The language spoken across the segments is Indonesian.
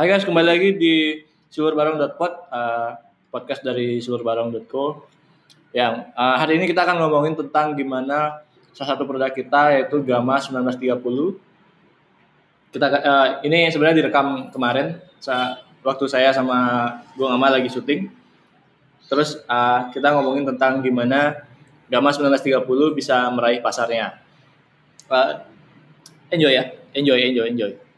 Hai guys, kembali lagi di silurbarong.pod, uh, podcast dari silurbarong.co. Yang uh, hari ini kita akan ngomongin tentang gimana salah satu produk kita yaitu Gamma 1930. Kita uh, ini sebenarnya direkam kemarin saat waktu saya sama Gue Gama lagi syuting. Terus uh, kita ngomongin tentang gimana Gamma 1930 bisa meraih pasarnya. Uh, enjoy ya, enjoy, enjoy, enjoy.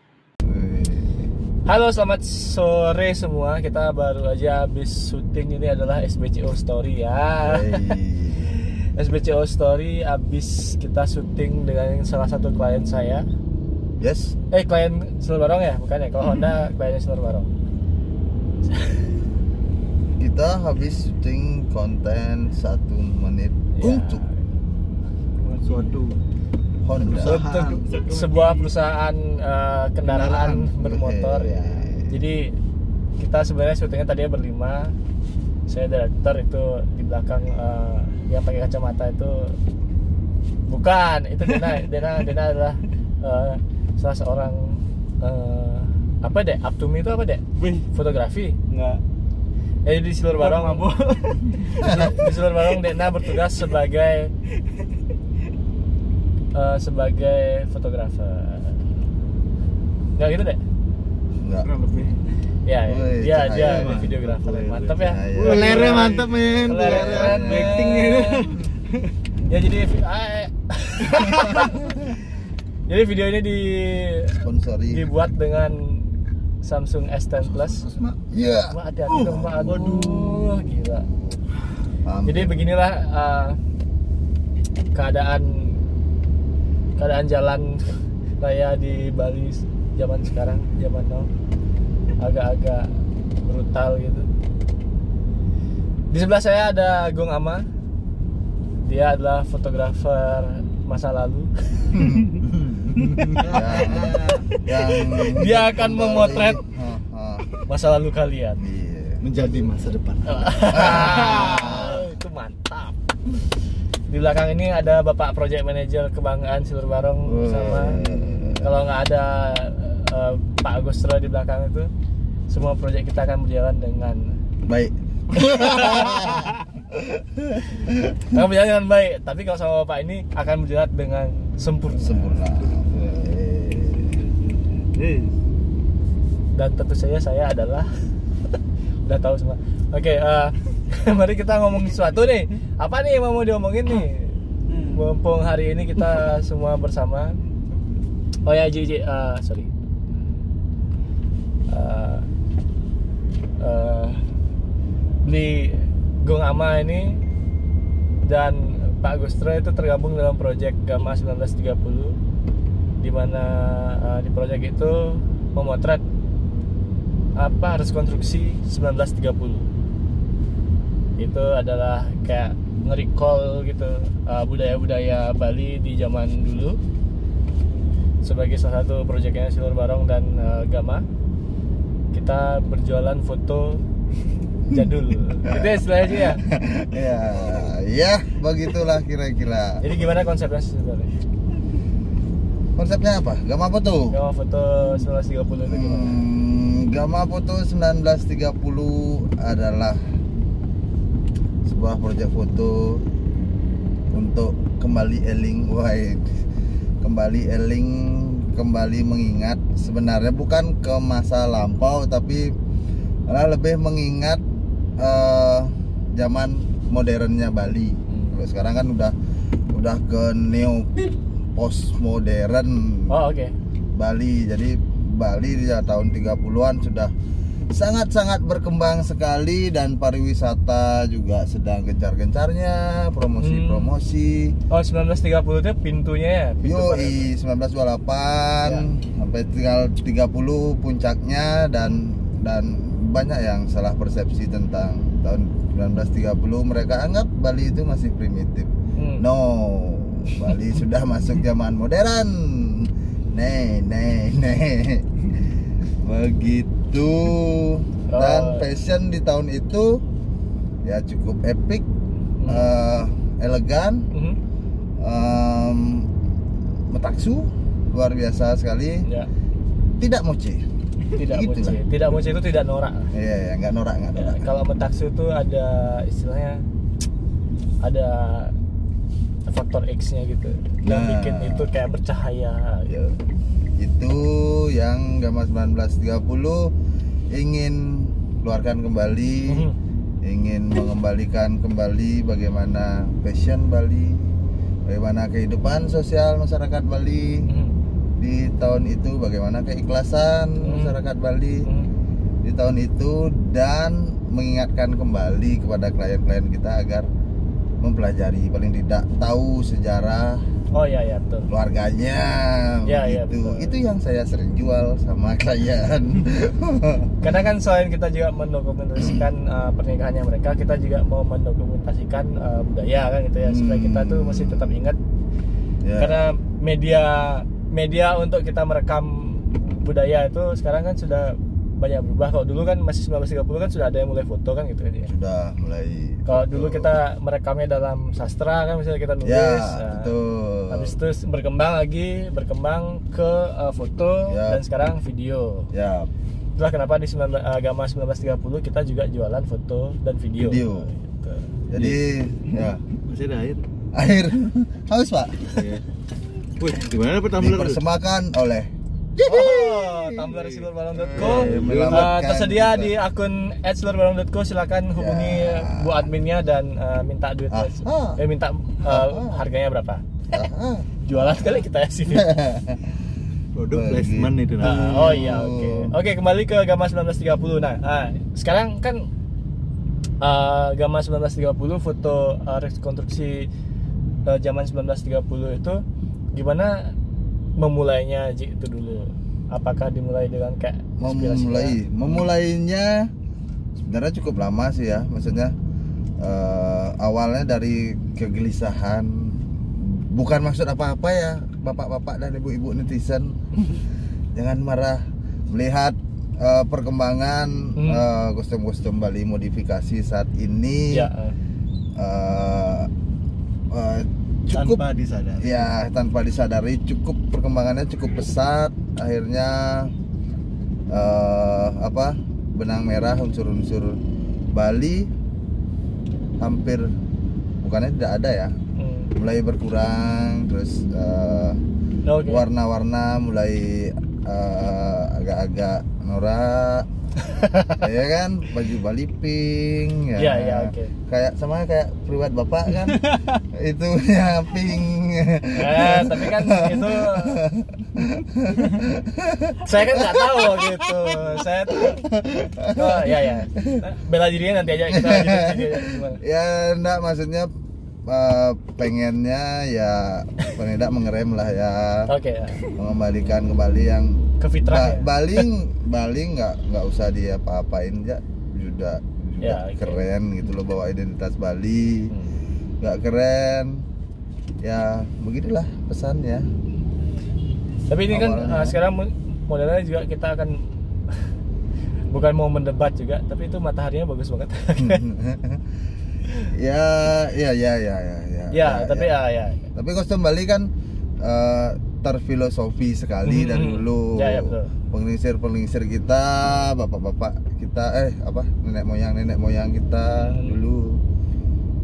Halo, selamat sore semua. Kita baru aja habis syuting ini adalah SBCO Story ya. Hey. SBCO Story habis kita syuting dengan salah satu klien saya. Yes. Eh, klien Silur Barong ya? Bukan ya? Kalau Honda kliennya Silur Barong. Kita habis syuting konten satu menit Ya. untuk suatu Honda. Perusahaan. Untuk sebuah perusahaan eh, kendaraan Kendaraan. bermotor ya. Hey. Jadi kita sebenarnya syutingnya tadinya berlima. Saya director itu di belakang eh, yang pakai kacamata itu bukan itu Dena Dena Dena adalah eh, salah seorang eh, apa deh up to me itu apa deh Wih, fotografi enggak eh di seluruh barong di seluruh barong Dena bertugas sebagai eh, sebagai fotografer nggak gitu deh Enggak. Kurang lebih. ya ya. Woi, dia dia mah. videografer mantap ya cahaya. Woi, Lernya gila. mantap men. Lernya keren, Actingnya ya jadi ah, eh. jadi video ini di Sponsori. dibuat dengan Samsung S10 Plus Iya. Wah, ada dong, Pak. Aduh, gila. Hampir. Jadi beginilah uh, keadaan keadaan jalan raya di Bali zaman sekarang, zaman now agak-agak brutal gitu. Di sebelah saya ada Agung Ama. Dia adalah fotografer masa lalu. yang, yang Dia akan memotret. Ha, ha. Masa lalu kalian. Iya. Menjadi masa depan. Di belakang ini ada Bapak Project Manager kebanggaan Silur Barong sama kalau nggak ada eh, Pak Agustro di belakang itu semua proyek kita akan berjalan dengan Baik. akan berjalan dengan baik. Tapi kalau sama Bapak ini akan berjalan dengan sempurna. Sempurna. Dan tentu saja saya adalah udah tahu semua. Oke, eh, mari kita ngomong sesuatu nih. Apa nih yang mau diomongin nih? Mumpung hari ini kita semua bersama. Oh ya, Ji, Ji, eh, sorry. Eh, eh, beli Gong Ama ini dan Pak Gustro itu tergabung dalam proyek Gamma 1930 di mana eh, di proyek itu memotret apa harus konstruksi 1930 itu adalah kayak nge-recall gitu uh, budaya-budaya Bali di zaman dulu sebagai salah satu proyeknya Silur Barong dan uh, Gama kita berjualan foto jadul itu ya istilahnya ya ya, ya begitulah kira-kira. jadi gimana konsepnya sebenarnya Konsepnya apa? Gama tuh? Gama foto 1930 itu gimana Hmm, Gama Foto 1930 adalah sebuah proyek foto untuk kembali eling wahai kembali eling kembali mengingat sebenarnya bukan ke masa lampau tapi malah lebih mengingat eh, zaman modernnya Bali. Kalau sekarang kan udah udah ke neo post modern. oh oke Bali. Jadi Bali di tahun 30-an sudah sangat-sangat berkembang sekali dan pariwisata juga sedang gencar-gencarnya, promosi-promosi. oh 1930 itu pintunya ya pintu Yoi 1928 sampai tinggal 30 puncaknya dan dan banyak yang salah persepsi tentang tahun 1930 mereka anggap Bali itu masih primitif. Hmm. No, Bali sudah masuk zaman modern. Nih, nih, nih. Begitu. Dan Oh. fashion di tahun itu ya cukup epic, eh, elegan, Mhm. em, metaksu, luar biasa sekali. ya Tidak mochi. tidak Gitu moce lah. tidak moce itu tidak norak Iya, ya, nggak norak, nggak Ya, norak. kalau metaksu itu ada istilahnya ada faktor X-nya gitu yang Nah. bikin itu kayak bercahaya Ya, itu yang Gama 1930 ingin keluarkan kembali, Mhm. ingin mengembalikan kembali bagaimana fashion Bali, bagaimana kehidupan sosial masyarakat Bali Mhm. di tahun itu, bagaimana keikhlasan Mhm. masyarakat Bali Mhm. di tahun itu dan mengingatkan kembali kepada klien-klien kita agar mempelajari paling tidak tahu sejarah oh ya ya betul keluarganya Ya, ya, gitu. betul. itu yang saya sering jual sama klien karena kan selain kita juga mendokumentasikan uh, pernikahannya mereka kita juga mau mendokumentasikan uh, budaya kan gitu ya supaya kita tuh Hmm. masih tetap ingat Ya. karena media media untuk kita merekam budaya itu sekarang kan sudah banyak berubah kalau dulu kan masih 1930 kan sudah ada yang mulai foto kan gitu kan ya sudah mulai kalau dulu kita merekamnya dalam sastra kan misalnya kita nulis ya nah, betul habis itu berkembang lagi berkembang ke uh, foto Ya. dan sekarang video ya itulah kenapa di 19, agama 1930 kita juga jualan foto dan video Video. Gitu. jadi ya Masih ada air. akhir haus pak Iya. Wih, gimana tuh? dipersembahkan oleh Oh, silverbalong.co Uh, tersedia kita. di akun @silverbalong.co silakan hubungi Ya. Bu adminnya dan uh, minta duit Ah, ah. eh minta uh, Ah. harganya berapa jualan kali kita ya sini Produk placement itu nah. Ah, oh iya oke oke kembali ke Gama 1930 nah ah, sekarang kan uh, Gama 1930 foto uh, rekonstruksi uh, zaman 1930 itu gimana memulainya Ji, itu dulu. Apakah dimulai dengan kayak memulai. memulainya sebenarnya cukup lama sih ya. Maksudnya eh, awalnya dari kegelisahan. Bukan maksud apa-apa ya bapak-bapak dan ibu-ibu netizen. Jangan marah. Melihat eh, perkembangan Hmm. eh, kostum-kostum Bali modifikasi saat ini ya. uh, eh, cukup Tanpa disadari. ya tanpa disadari cukup perkembangannya cukup pesat akhirnya eh, apa benang merah unsur-unsur Bali hampir bukannya tidak ada ya hmm. mulai berkurang terus Oke. warna-warna mulai eh, agak-agak norak ya kan baju Bali pink ya, Iya, iya, oke. kayak sama kayak priwat bapak kan itu ya pink Eh, tapi kan itu saya kan nggak tahu gitu. Saya tuh oh ya ya. Bela dirinya nanti aja kita lanjutin ya enggak maksudnya eh, pengennya ya paling tidak mengerem lah ya Oke ya. mengembalikan kembali yang Ke fitrah ya. Ba- Bali Bali nggak nggak usah dia apa-apain ya sudah Ya, oke. keren gitu loh bawa identitas Bali Hmm. nggak keren ya begitulah pesannya Tapi ini kan Awalnya. uh, sekarang mo- modelnya juga kita akan bukan mau mendebat juga, tapi itu mataharinya bagus banget. ya ya ya ya ya ya ya, tapi ya ya. tapi kostum Bali kan eh, terfilosofi sekali Hmm, dari hmm. dulu Ya, ya, penglingsir kita bapak-bapak kita eh apa nenek moyang nenek moyang kita Hmm. dulu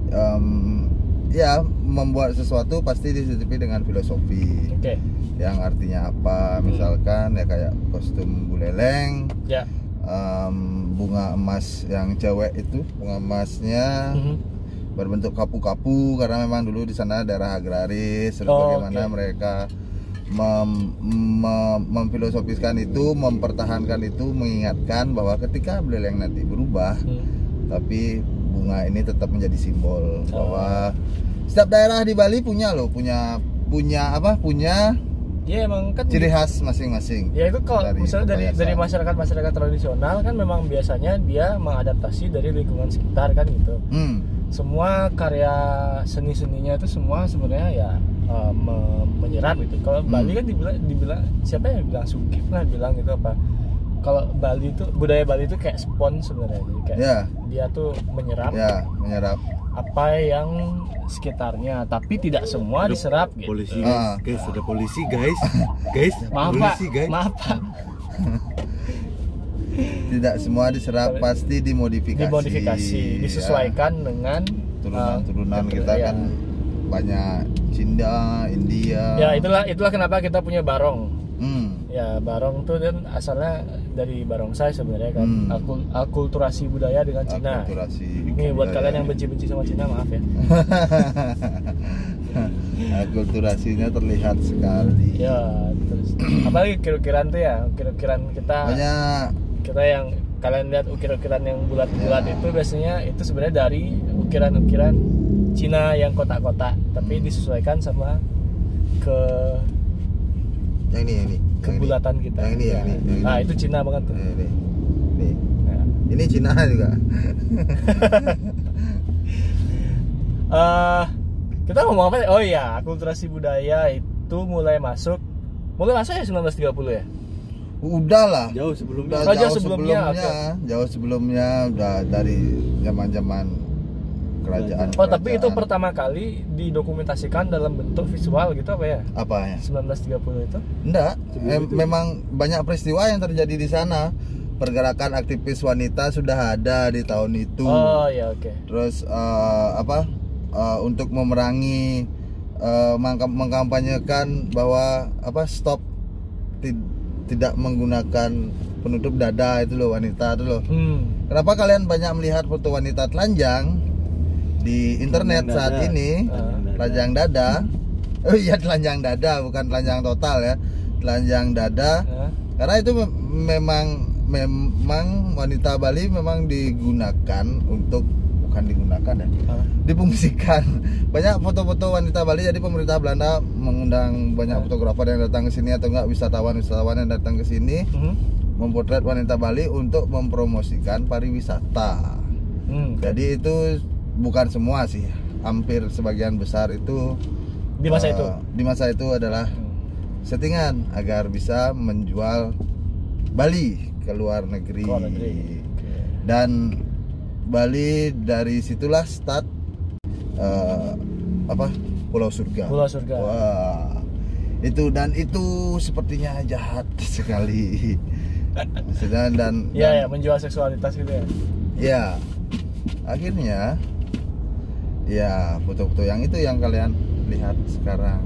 Em, ya membuat sesuatu pasti disisipi dengan filosofi Oke. yang artinya apa misalkan ya kayak kostum buleleng Ya. Em, bunga emas yang cewek itu bunga emasnya Mhm. berbentuk kapu-kapu karena memang dulu di sana daerah agraris terus Oh, bagaimana oke. mereka mem- mem- memfilosofiskan itu mempertahankan itu mengingatkan bahwa ketika beleleng nanti berubah Hmm. tapi bunga ini tetap menjadi simbol Oh. bahwa setiap daerah di Bali punya loh punya punya apa punya Ya emang kan ciri khas masing-masing Ya itu kalau Dari misalnya dari dari masyarakat masyarakat tradisional kan memang biasanya dia mengadaptasi dari lingkungan sekitar kan gitu. hmm. Semua karya seni seninya itu semua sebenarnya ya uh, me- menyerap gitu. Kalau Hmm. Bali kan dibilang dibilang siapa yang bilang Sugip lah bilang gitu apa? Kalau Bali itu budaya Bali itu kayak spons sebenarnya jadi kayak ya dia tuh menyerap ya menyerap apa yang sekitarnya tapi tidak semua Aduh, diserap gitu. Polisi Ah. guys, guys ada polisi guys. guys, Maaf Pak, polisi guys. maaf Pak. tidak semua diserap pasti dimodifikasi dimodifikasi Ya. disesuaikan dengan turunan-turunan uh, kita ya. kan banyak Cina India ya itulah itulah kenapa kita punya barong. Ya barong tuh dan asalnya dari barongsai sebenarnya kan Hmm. Akul- akulturasi budaya dengan Cina akulturasi Nih buat kalian yang benci-benci sama Cina maaf ya. akulturasinya terlihat sekali Ya, terus apalagi ukir-ukiran tuh ya, ukir-ukiran kita banyak kita yang kalian lihat ukir-ukiran yang bulat-bulat Ya. itu biasanya itu sebenarnya dari ukiran-ukiran Cina yang kotak-kotak, tapi Hmm. disesuaikan sama ke yang ini yang ini yang ini. Kebulatan kita. yang ini Ya. ini yang ini. Nah, itu Cina banget tuh. Ini, ini. Ya. ini Cina juga Eh, kita ngomong apa? Oh iya, akulturasi budaya itu mulai masuk mulai masuk ya 1930 ya? udah lah Jauh udah sebelumnya. Oh, jauh jauh sebelumnya, sebelumnya, jauh sebelumnya udah dari zaman zaman kerajaan Oh, tapi itu kerajaan. pertama kali didokumentasikan dalam bentuk visual gitu apa ya? apa ya 1930 itu? enggak itu. memang banyak peristiwa yang terjadi di sana pergerakan aktivis wanita sudah ada di tahun itu Oh, ya oke. terus eh, apa eh, untuk memerangi eh, mengkam- mengkampanyekan bahwa apa stop ti- tidak menggunakan penutup dada itu loh wanita itu loh Hmm. kenapa kalian banyak melihat foto wanita telanjang di internet Telanjang saat dada. ini. Telanjang dada. Oh iya telanjang dada bukan telanjang total ya. Telanjang dada. Nah, karena itu mem- memang memang wanita Bali memang digunakan untuk bukan digunakan ya difungsikan. Banyak foto-foto wanita Bali jadi pemerintah Belanda mengundang banyak Ah. fotografer yang datang ke sini atau enggak wisatawan-wisatawan yang datang ke sini Mhm. memotret wanita Bali untuk mempromosikan pariwisata. Hmm. jadi itu bukan semua sih hampir sebagian besar itu Di masa eh, itu. di masa itu adalah Hmm. settingan agar bisa menjual Bali ke luar negeri. Luar negeri. Oke. Dan Bali dari situlah start eh, apa Pulau Surga. Pulau Surga. Wah. Itu dan itu sepertinya jahat sekali. Dan, Iya ya, dan menjual seksualitas gitu ya. ya akhirnya ya foto-foto yang itu yang kalian lihat sekarang.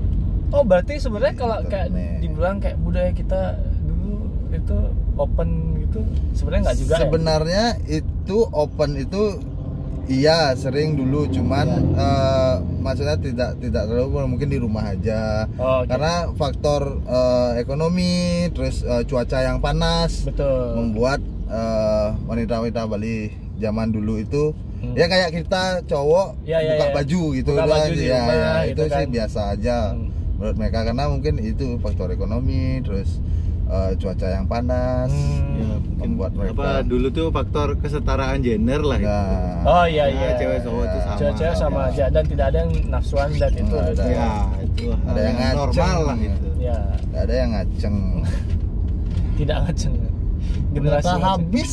Oh, berarti sebenarnya kalau kayak dibilang kayak budaya kita dulu itu open gitu, sebenarnya nggak juga ya? Sebenarnya itu open itu iya sering dulu cuman Iya. eh, maksudnya tidak tidak terlalu mungkin di rumah aja. Oh, oke. Karena faktor eh, ekonomi terus eh, cuaca yang panas betul. membuat wanita-wanita Bali zaman dulu itu Hmm. ya kayak kita cowok Ya, ya, buka ya. baju gitu Buka kan. baju ya, rumah ya, gitu itu sih kan. biasa aja Hmm. menurut mereka karena mungkin itu faktor ekonomi terus eh, cuaca yang panas Hmm. Ya, mungkin membuat mereka apa dulu tuh faktor kesetaraan gender lah itu. Nah, Oh iya iya. Nah, cewek cowok tuh sama. Cewek-cewek sama aja dan tidak ada yang nafsuan dan itu. Nggak ada. gitu. Ya, itu Ada yang ngaceng. normal lah itu. Ya, ada yang ngaceng tidak ngaceng. Generasi ternyata habis.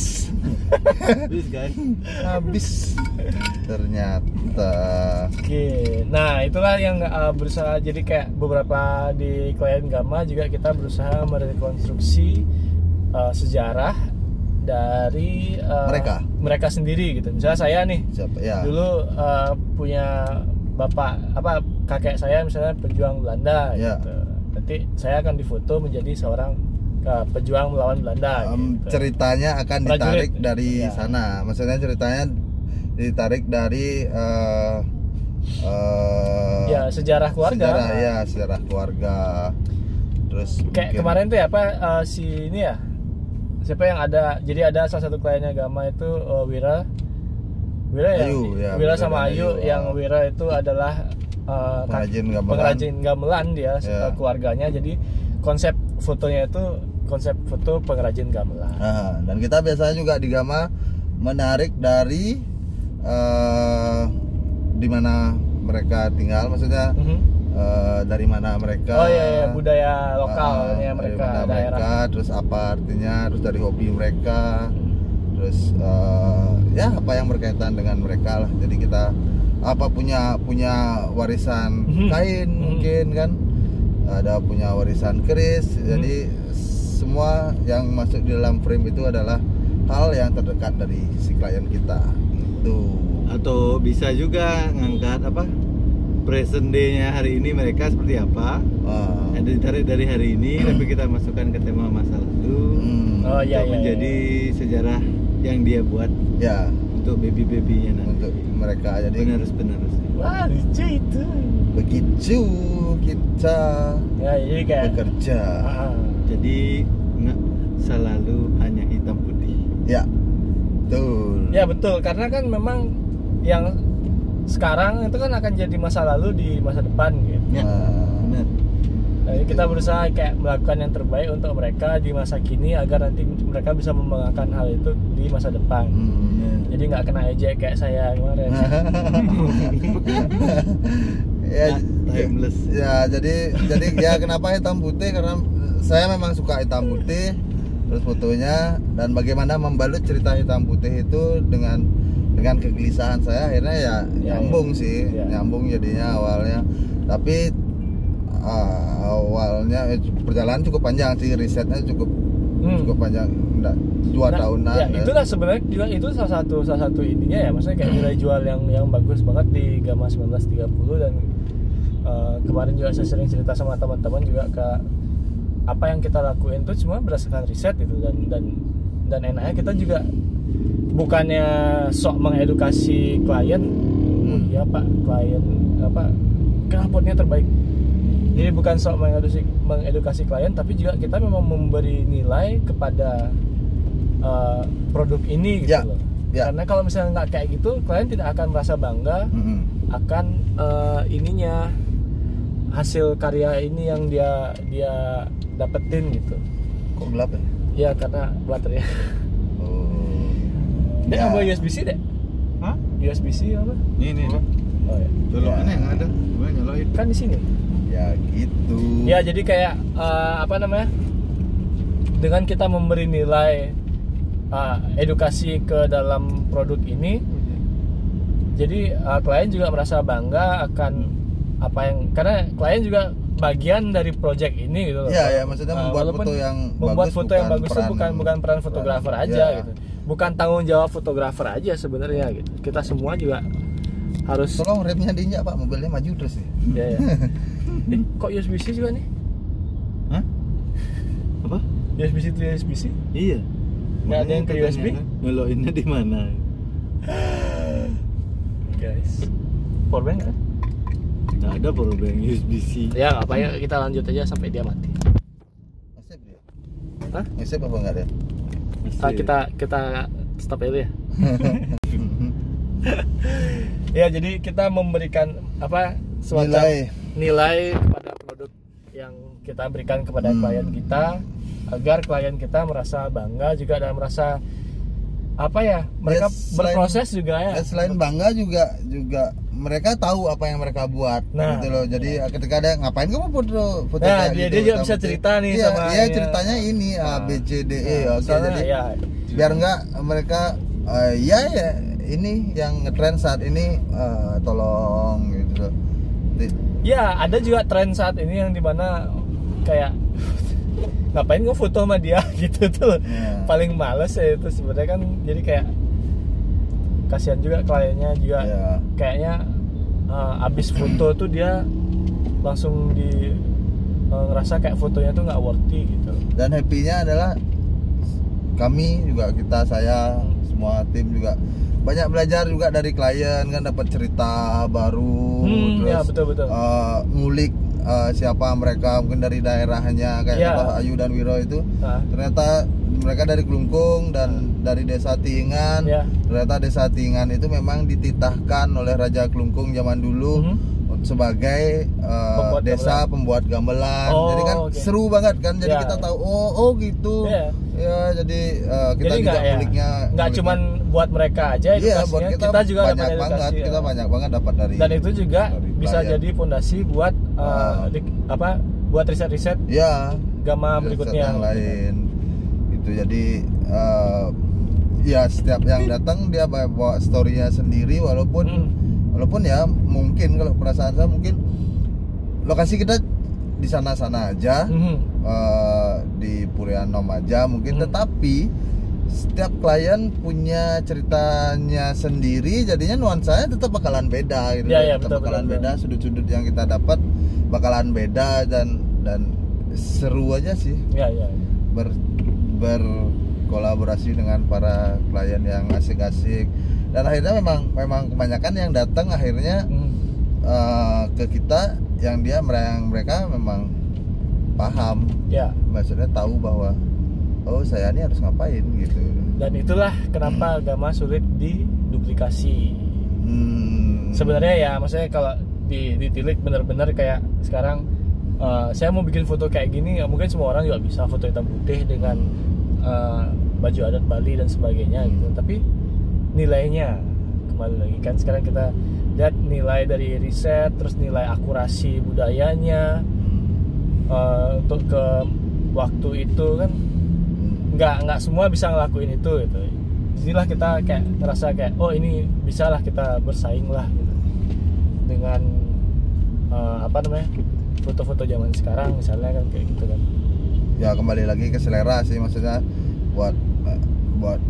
Terus kan habis. Ternyata. Oke, nah itulah yang uh, berusaha jadi kayak beberapa di klien Gama juga kita berusaha merekonstruksi uh, sejarah dari uh, Mereka? mereka sendiri gitu. Misalnya saya nih siapa? Ya. dulu uh, punya bapak apa kakek saya misalnya pejuang Belanda Ya. gitu. Nanti saya akan difoto menjadi seorang uh, pejuang melawan Belanda. Em, gitu. ceritanya akan Prajurit. ditarik dari Ya. sana maksudnya ceritanya ditarik dari eh eh, Ya sejarah keluarga. sejarah ya sejarah keluarga terus kayak mungkin- kemarin tuh ya apa eh, si ini ya siapa yang ada jadi ada salah satu kliennya Gama itu eh, Wira Wira ya, Ayu, ya, Wira sama Ayu, Ayu, yang ah. Wira itu adalah kak- Pengrajin gamelan. pengrajin gamelan dia Ya. eh, keluarganya jadi konsep fotonya itu konsep foto pengrajin gamelan Nah, dan kita biasanya juga di Gama menarik dari eh di mana mereka tinggal maksudnya Mhm. eh, dari mana mereka oh iya, iya budaya lokalnya Ah, dari mereka mana daerah mereka terus apa artinya terus dari hobi mereka terus eh, ya apa yang berkaitan dengan mereka lah jadi kita apa punya punya warisan Mhm. kain Mhm. mungkin kan ada punya warisan keris. Mhm. jadi semua yang masuk di dalam frame itu adalah hal yang terdekat dari si klien kita. Gitu. Atau bisa juga ngangkat apa present day-nya hari ini mereka seperti apa? Wah. yang ditarik dari hari ini tapi kita masukkan ke tema masa lalu Hmm. Oh, iya, untuk iya, menjadi sejarah yang dia buat. Ya untuk baby babynya nanti. Untuk mereka jadi penerus penerus Wah lucu itu. begitu kita Ya jadi kayak. bekerja. Ah, jadi nggak selalu hanya hitam putih. Ya betul. Ya betul. Karena kan memang yang sekarang itu kan akan jadi masa lalu di masa depan gitu. ya. Nah, benar Jadi kita berusaha kayak melakukan yang terbaik untuk mereka di masa kini agar nanti mereka bisa membanggakan hal itu di masa depan. hmm. Jadi nggak kena ejek kayak saya kemarin. ya, Nah, timeless. ya jadi jadi ya kenapa hitam putih karena saya memang suka hitam putih terus fotonya dan bagaimana membalut cerita hitam putih itu dengan dengan kegelisahan saya akhirnya ya Ya, nyambung ya. sih Ya. nyambung jadinya awalnya tapi ah, awalnya eh, perjalanan cukup panjang sih risetnya cukup Hmm. cukup panjang enggak, dua Nah, tahunan Ya, ya. itulah sebenarnya juga itu salah satu salah satu ininya ya, maksudnya kayak nilai jual yang yang bagus banget di Gama 1930 dan eh, kemarin juga saya sering cerita sama teman-teman juga ke apa yang kita lakuin tuh cuma berdasarkan riset gitu dan dan dan enaknya kita juga bukannya sok mengedukasi klien oh Hmm. iya pak klien apa knalpotnya terbaik jadi bukan sok mengedukasi, mengedukasi klien tapi juga kita memang memberi nilai kepada uh, produk ini gitu Ya, loh. ya. karena kalau misalnya nggak kayak gitu klien tidak akan merasa bangga Mm-mm. akan uh, ininya hasil karya ini yang dia dia dapetin gitu. Kok gelap ya? Ya karena baterainya oh. Dek Ya. apa USB-C dek? Hah? USB-C apa? Ini ini oh ya colokannya Ya. yang ada. Gue nyolokin kan di sini ya gitu ya jadi kayak eh, apa namanya dengan kita memberi nilai eh, edukasi ke dalam produk ini jadi eh, klien juga merasa bangga akan apa yang karena klien juga bagian dari project ini gitu loh. Iya, ya, maksudnya membuat walaupun foto yang membuat bagus foto yang bukan bagus itu peran- bukan bukan peran fotografer peran- aja ya. gitu bukan tanggung jawab fotografer aja sebenarnya gitu kita semua juga harus Tolong remnya diinjak pak, mobilnya maju terus nih. ya, ya. Eh, kok USB-C juga nih Hah? apa USB-C to USB-C iya Nggak ada yang ke USB? katanya kan, nyolokinnya di mana guys powerbank kan nggak ada powerbank USB-C ya nggak apa ya kita lanjut aja sampai dia mati Ngesep dia? Hah? Ngesep apa enggak dia? Masih. Ah, kita kita stop dulu ya ya jadi kita memberikan apa semacam Nilai. Nilai kepada produk yang kita berikan kepada Hmm. klien kita agar klien kita merasa bangga juga dan merasa apa ya mereka Ya, selain- berproses juga ya Dan selain bangga juga juga mereka tahu apa yang mereka buat Nah, gitu loh. Jadi ketika ada ngapain kamu foto foto Nah, dia- gitu, dia juga bisa putih?" cerita nih iya, sama Iya, ini. ceritanya ini A B C D E. Nah, Oke, misalnya, jadi ya biar enggak mereka eh, ya ya ini yang ngetrend saat ini eh, tolong gitu loh. Ya, ada juga tren saat ini yang di mana kayak ngapain gue foto sama dia gitu tuh. Ya. Paling males ya itu sebenarnya kan jadi kayak kasihan juga kliennya juga Ya. kayaknya uh, abis foto tuh dia langsung di uh, ngerasa kayak fotonya tuh nggak worthy gitu. dan happy-nya adalah kami juga kita saya semua tim juga banyak belajar juga dari klien kan dapat cerita baru Hmm, terus ya, betul, betul. eh, ngulik eh, siapa mereka mungkin dari daerahnya kayak Ya. contoh Ayu dan Wiro itu Nah, ternyata mereka dari Kelungkung dan dari desa Tingan Ya. ternyata desa Tingan itu memang dititahkan oleh Raja Kelungkung zaman dulu Mhm. Sebagai uh, Pembuat desa pembuat gamelan. Oh, jadi kan oke. seru banget kan. Jadi Ya. kita tahu oh oh gitu. Iya. Ya jadi uh, kita jadi juga nggak ya, nguliknya nggak nguliknya. cuman buat mereka aja Iya, edukasinya, buat kita, kita, juga banyak dapat banget. edukasi, Kita ya. banyak banget dapat dari dan itu juga dari bisa klien. jadi fondasi buat uh, Ah. di- apa buat riset-riset ya gamma riset berikutnya yang lain. Itu jadi uh, ya setiap yang datang dia bawa, bawa storynya sendiri walaupun Hmm. Walaupun ya mungkin kalau perasaan saya mungkin lokasi kita di sana-sana aja Mhm. eh, di Purianom aja mungkin Hmm. tetapi setiap klien punya ceritanya sendiri jadinya nuansanya tetap bakalan beda gitu Iya, iya, tetap betul, bakalan betul, beda sudut-sudut yang kita dapat bakalan beda dan dan seru aja sih ya ya ber berkolaborasi dengan para klien yang asik-asik dan akhirnya memang memang kebanyakan yang datang akhirnya Hmm. eh, ke kita yang dia yang mereka memang paham. Ya. Maksudnya tahu bahwa oh saya ini harus ngapain gitu. Dan itulah kenapa agama sulit diduplikasi. Hmm. sebenarnya ya maksudnya kalau di ditilik benar-benar kayak sekarang eh, saya mau bikin foto kayak gini ya mungkin semua orang juga bisa foto hitam putih dengan eh, baju adat Bali dan sebagainya gitu. Tapi nilainya. Kembali lagi kan sekarang kita lihat nilai dari riset terus nilai akurasi budayanya eh, untuk ke waktu itu kan nggak nggak semua bisa ngelakuin itu gitu. Di sinilah kita kayak ngerasa kayak oh ini bisalah kita bersaing lah gitu. Dengan eh, apa namanya foto-foto zaman sekarang misalnya kan kayak gitu kan. Ya kembali lagi ke selera sih maksudnya buat buat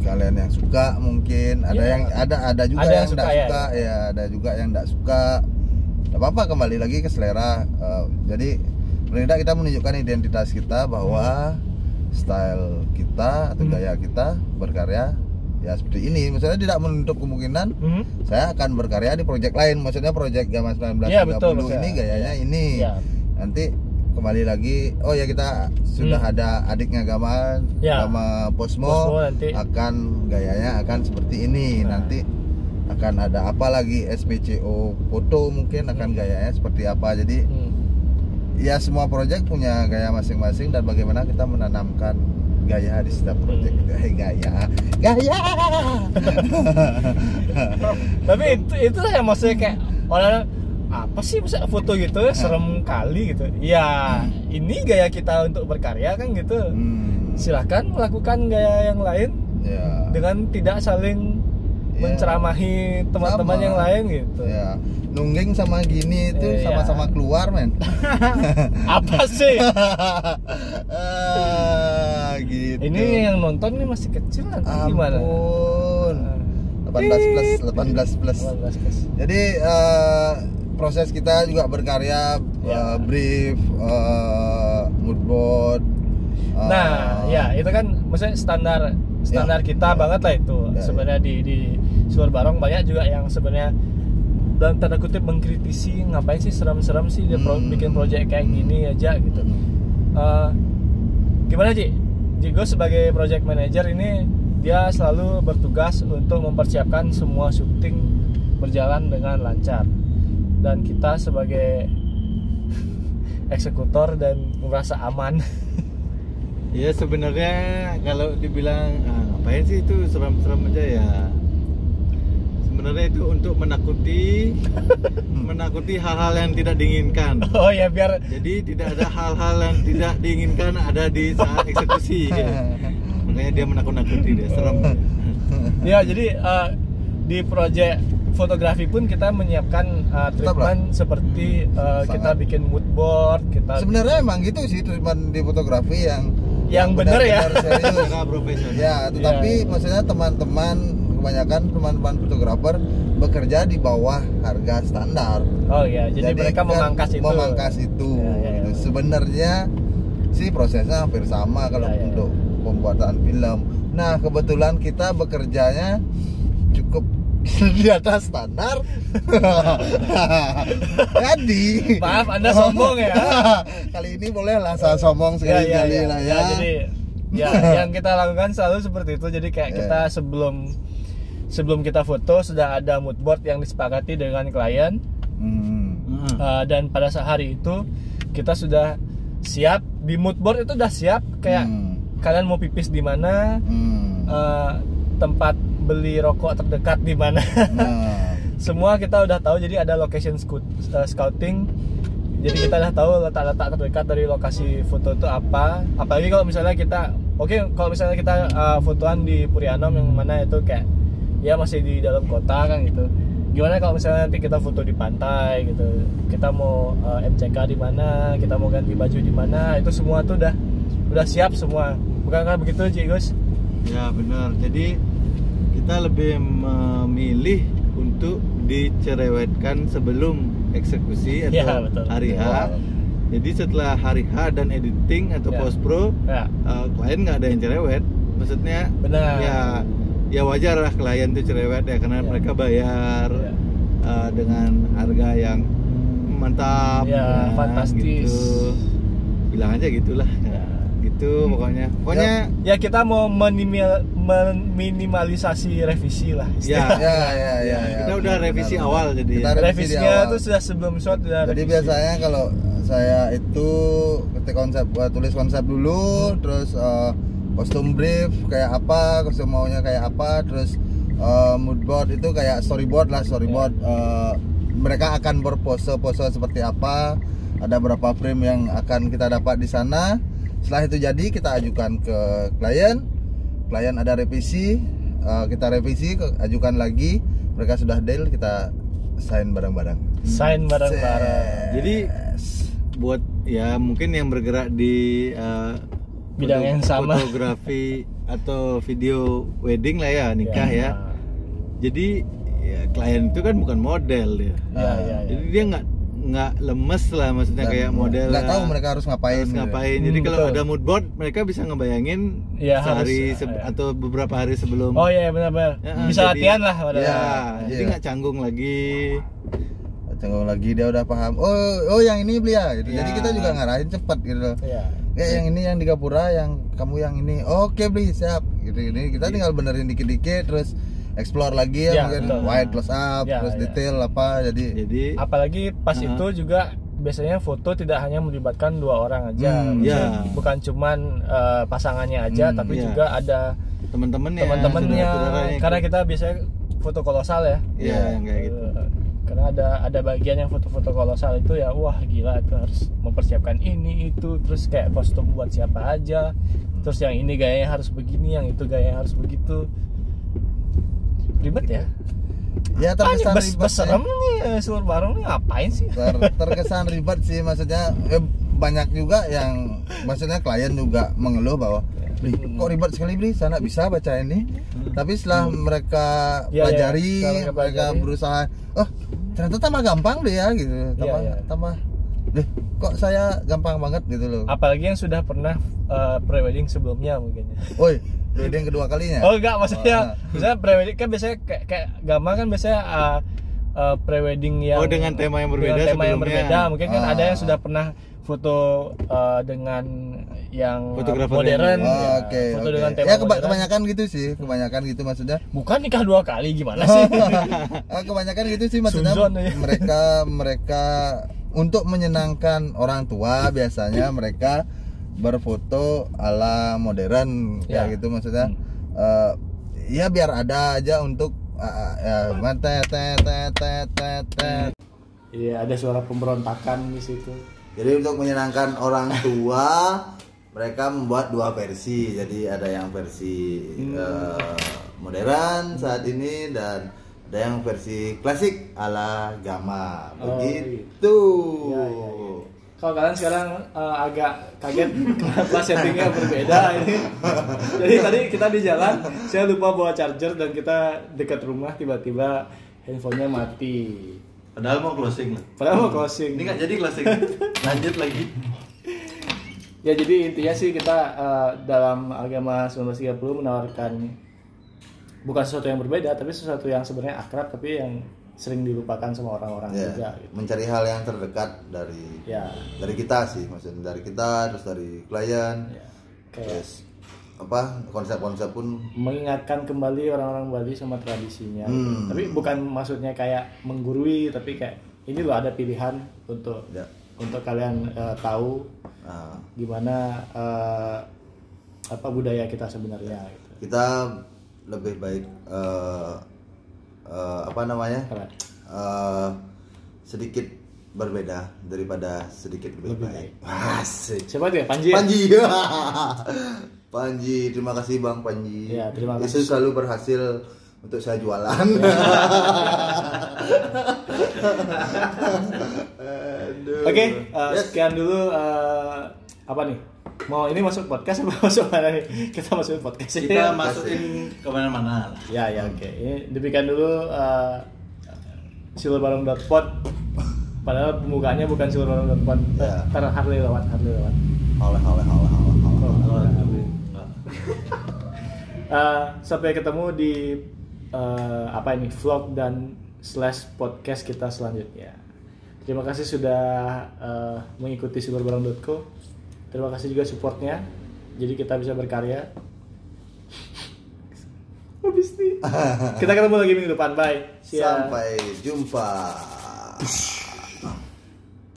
kalian yang suka mungkin ada Iya. yang ada ada juga Ada yang yang suka, tidak ya. suka ya ada juga yang tidak suka Gak apa-apa kembali lagi ke selera Eh, jadi paling tidak kita menunjukkan identitas kita bahwa style kita atau Hmm. gaya kita berkarya ya seperti ini misalnya tidak menutup kemungkinan Mhm. saya akan berkarya di project lain maksudnya project zaman 1930 Iya, betul, ini gayanya Iya. ini ya nanti kembali lagi oh ya kita sudah Hmm. ada adiknya Gama Ya. Gama Posmo, Posmo nanti. akan gayanya akan seperti ini Nah. nanti akan ada apa lagi SPCO foto mungkin akan gayanya seperti apa jadi Hmm. ya semua project punya gaya masing-masing dan bagaimana kita menanamkan gaya di setiap project Hmm. itu hey, gaya gaya tapi itu itulah yang maksudnya kayak orang apa sih bisa foto gitu ya serem kali gitu. Ya ini gaya kita untuk berkarya kan gitu. Hmm, silahkan melakukan gaya yang lain ya. dengan tidak saling Ya. menceramahi teman-teman yang lain gitu. Ya. Nungging sama gini itu Iya. sama-sama keluar men. Apa sih? Ah, gitu. Ini yang nonton nih masih kecil nanti gimana? Ampun. 18 plus 18 plus. 18 plus. jadi eh, proses kita juga berkarya Ya. eh, brief eh, mood board eh, Nah, ya itu kan maksudnya standar standar Ya, kita ya. banget lah itu. Ya, sebenarnya di di Seluruh Barong banyak juga yang sebenarnya dan tanda kutip mengkritisi ngapain sih serem-serem sih dia pro- Hmm. bikin project kayak gini aja gitu. hmm. Eh, gimana Ji? Jigo sebagai project manager ini dia selalu bertugas untuk mempersiapkan semua syuting berjalan dengan lancar dan kita sebagai eksekutor dan merasa aman Ya sebenarnya kalau dibilang ah, ngapain sih itu serem-serem aja ya. Sebenarnya itu untuk menakuti menakuti hal-hal yang tidak diinginkan. oh ya biar Jadi tidak ada hal-hal yang tidak diinginkan ada di saat eksekusi. ya. Makanya dia menakut-nakuti dia serem. ya jadi eh, di project fotografi pun kita menyiapkan Tetap lah. treatment seperti eh, Sangat. kita bikin mood board kita sebenarnya emang gitu sih treatment di fotografi yang Yang bener ya. benar-benar serius Secara profesional. ya tetapi Iya. maksudnya teman-teman kebanyakan teman-teman fotografer bekerja di bawah harga standar oh ya jadi, mereka kan memangkas itu memangkas itu Ya, ya, ya. sebenarnya sih prosesnya hampir sama kalau Ya, ya, ya. untuk pembuatan film nah kebetulan kita bekerjanya cukup di atas standar jadi maaf anda sombong ya kali ini bolehlah saya sombong ya, sekali ya, kali ya. lah Ya, ya, jadi ya yang kita lakukan selalu seperti itu jadi kayak Ya. kita sebelum sebelum kita foto sudah ada mood board yang disepakati dengan klien Hmm. Uh, dan pada saat hari itu kita sudah siap di mood board itu udah siap kayak Hmm. kalian mau pipis di mana Hmm. uh, tempat beli rokok terdekat di mana. Nah. semua kita udah tahu jadi ada location scout- uh, scouting. Jadi kita udah tahu letak-letak terdekat dari lokasi foto itu apa. Apalagi kalau misalnya kita oke kalau misalnya kita uh, fotoan di Purianom yang mana itu kayak ya masih di dalam kota kan gitu. Gimana kalau misalnya nanti kita foto di pantai gitu? Kita mau uh, MCK di mana? Kita mau ganti baju di mana? Itu semua tuh udah udah siap semua. Bukan kan begitu Ci Gus? Ya benar. Jadi kita lebih memilih untuk dicerewetkan sebelum eksekusi atau Ya, betul. hari H. Ya. Jadi setelah hari H dan editing atau Ya. post pro, Ya. eh, klien nggak ada yang cerewet. Maksudnya Benar. ya ya wajar lah klien tuh cerewet ya karena Ya. mereka bayar Ya. eh, dengan harga yang mantap, Ya, fantastis. gitu. Bilang aja gitulah. Ya. Gitu pokoknya. Pokoknya Ya kita mau menimal, meminimalisasi revisi lah. ya, Ya, ya, ya, ya. kita udah benar, revisi benar. awal jadi. Kita revisi Revisinya awal. itu sudah sebelum shot sudah Jadi revisi. biasanya kalau saya itu ketik konsep eh, tulis konsep dulu, terus eh, kostum brief kayak apa, kostum maunya kayak apa, terus eh, mood board itu kayak storyboard lah, storyboard Eh, mereka akan berpose-pose seperti apa, ada berapa frame yang akan kita dapat di sana. Setelah itu jadi kita ajukan ke klien, klien ada revisi, eh, kita revisi, ajukan lagi, mereka sudah deal, kita sign bareng-bareng. sign bareng-bareng. Jadi buat ya mungkin yang bergerak di eh, Bidang yang sama. fotografi atau video wedding lah ya nikah ya. Jadi ya, klien itu kan bukan model ya. Ya, ya, ya. Jadi dia nggak nggak lemes lah maksudnya Dan kayak model nggak ya. tahu mereka harus ngapain harus gitu. ngapain. Jadi Hmm, kalau betul. ada mood board mereka bisa ngebayangin Iya, sehari harus, ya. atau beberapa hari sebelum. Oh iya benar-benar. Ya, Bisa jadi- latihan lah pada. Ya, Iya. jadi nggak canggung lagi. Cenggung lagi dia udah paham. Oh, oh yang ini beli ya gitu. Jadi Ya. kita juga ngarahin cepat gitu. Iya. Ya yang ini yang di Gapura, yang kamu yang ini. Oke, beli siap. Gitu ini kita tinggal benerin dikit-dikit terus explore lagi ya, Ya, mungkin betul. wide close up, Ya, terus ya. detail apa jadi Jadi Apalagi pas Uh-huh. itu juga biasanya foto tidak hanya melibatkan dua orang aja. Hmm, ya. Bukan cuman eh, pasangannya aja, Hmm, tapi iya. juga ada teman-temannya, teman-temannya. Karena kita biasanya foto kolosal ya. Iya, yang kayak gitu. Eh, Karena ada ada bagian yang foto-foto kolosal itu ya wah gila itu harus mempersiapkan ini itu terus kayak kostum buat siapa aja terus yang ini gayanya harus begini yang itu gayanya harus begitu ribet ya ya terkesan bes ribet beserem sih. nih eh, seluruh bareng nih ngapain sih Ter- terkesan ribet sih maksudnya eh, banyak juga yang maksudnya klien juga mengeluh bahwa kok ribet sekali saya nggak bisa baca ini. Tapi setelah mereka Iya, iya. pelajari, Setelah mereka mereka pelajari. berusaha, oh ternyata tambah gampang deh ya gitu, tambah iya. tambah, deh kok saya gampang banget gitu loh. apalagi yang sudah pernah eh, prewedding sebelumnya mungkin ya. Woi, wedding kedua kalinya. Oh enggak maksudnya Oh, misalnya prewedding kan biasanya kayak, kayak Gama kan biasanya uh, uh, prewedding yang Oh, dengan tema yang berbeda tema yang berbeda mungkin kan Ah. ada yang sudah pernah foto uh, dengan yang Fotografer modern yang- Oh, ya. Oke, foto oke. dengan tema Ya keba- modern. kebanyakan gitu sih, kebanyakan gitu maksudnya. bukan nikah dua kali gimana sih Ah, kebanyakan gitu sih maksudnya Suzon aja. mereka mereka untuk menyenangkan orang tua biasanya mereka berfoto ala modern Ya. kayak gitu maksudnya eh, ya biar ada aja untuk ya mate tet tet tet tet tet. iya ada suara pemberontakan di situ Jadi untuk menyenangkan orang tua mereka membuat dua versi. Jadi ada yang versi eh, modern saat ini dan ada yang versi klasik ala Gama. Oh, Begitu. Iya, iya, iya. Kalau kalian sekarang uh, agak kaget kenapa settingnya berbeda ini. Jadi tadi kita di jalan, saya lupa bawa charger dan kita dekat rumah tiba-tiba handphonenya mati. Padahal mau closing lah. Padahal mau closing. Ini nggak jadi closing. Lanjut lagi. Ya jadi intinya sih kita uh, dalam agama 1930 menawarkan bukan sesuatu yang berbeda tapi sesuatu yang sebenarnya akrab tapi yang sering dilupakan sama orang-orang Ya, juga gitu. mencari hal yang terdekat dari Ya. dari kita sih, maksudnya dari kita terus dari klien. ya. Kayak Terus apa konsep-konsep pun mengingatkan kembali orang-orang Bali sama tradisinya. Hmm. Tapi bukan maksudnya kayak menggurui, tapi kayak ini loh ada pilihan untuk ya. untuk kalian eh, tahu Nah, gimana eh, apa budaya kita sebenarnya. Gitu. kita lebih baik eh, eh, apa namanya? Eh, sedikit berbeda daripada sedikit lebih, Lebih baik. Asik. Siapa tuh ya? Panji. ya? Panji. Panji, terima kasih Bang Panji. Ya, terima Itu kasih. selalu berhasil untuk saya jualan. Aduh. Oke, eh, Yes. sekian dulu eh, apa nih? Mau ini masuk podcast apa masuk mana nih? Kita masukin podcast kita ya. masukin ke mana-mana lah Ya ya oke. Ini demikian dulu uh, silverbarong.pod. Padahal pembukaannya bukan silverbarong.pod. Ya. Ntar Harley lewat, Harley lewat. oleh oleh oleh oleh oleh Uh, sampai ketemu di uh, apa ini vlog dan slash podcast kita selanjutnya. Terima kasih sudah uh, mengikuti silverbarong.co. Terima kasih juga supportnya. Jadi kita bisa berkarya. Habis nih. Kita ketemu lagi minggu depan. Bye. See ya. sampai jumpa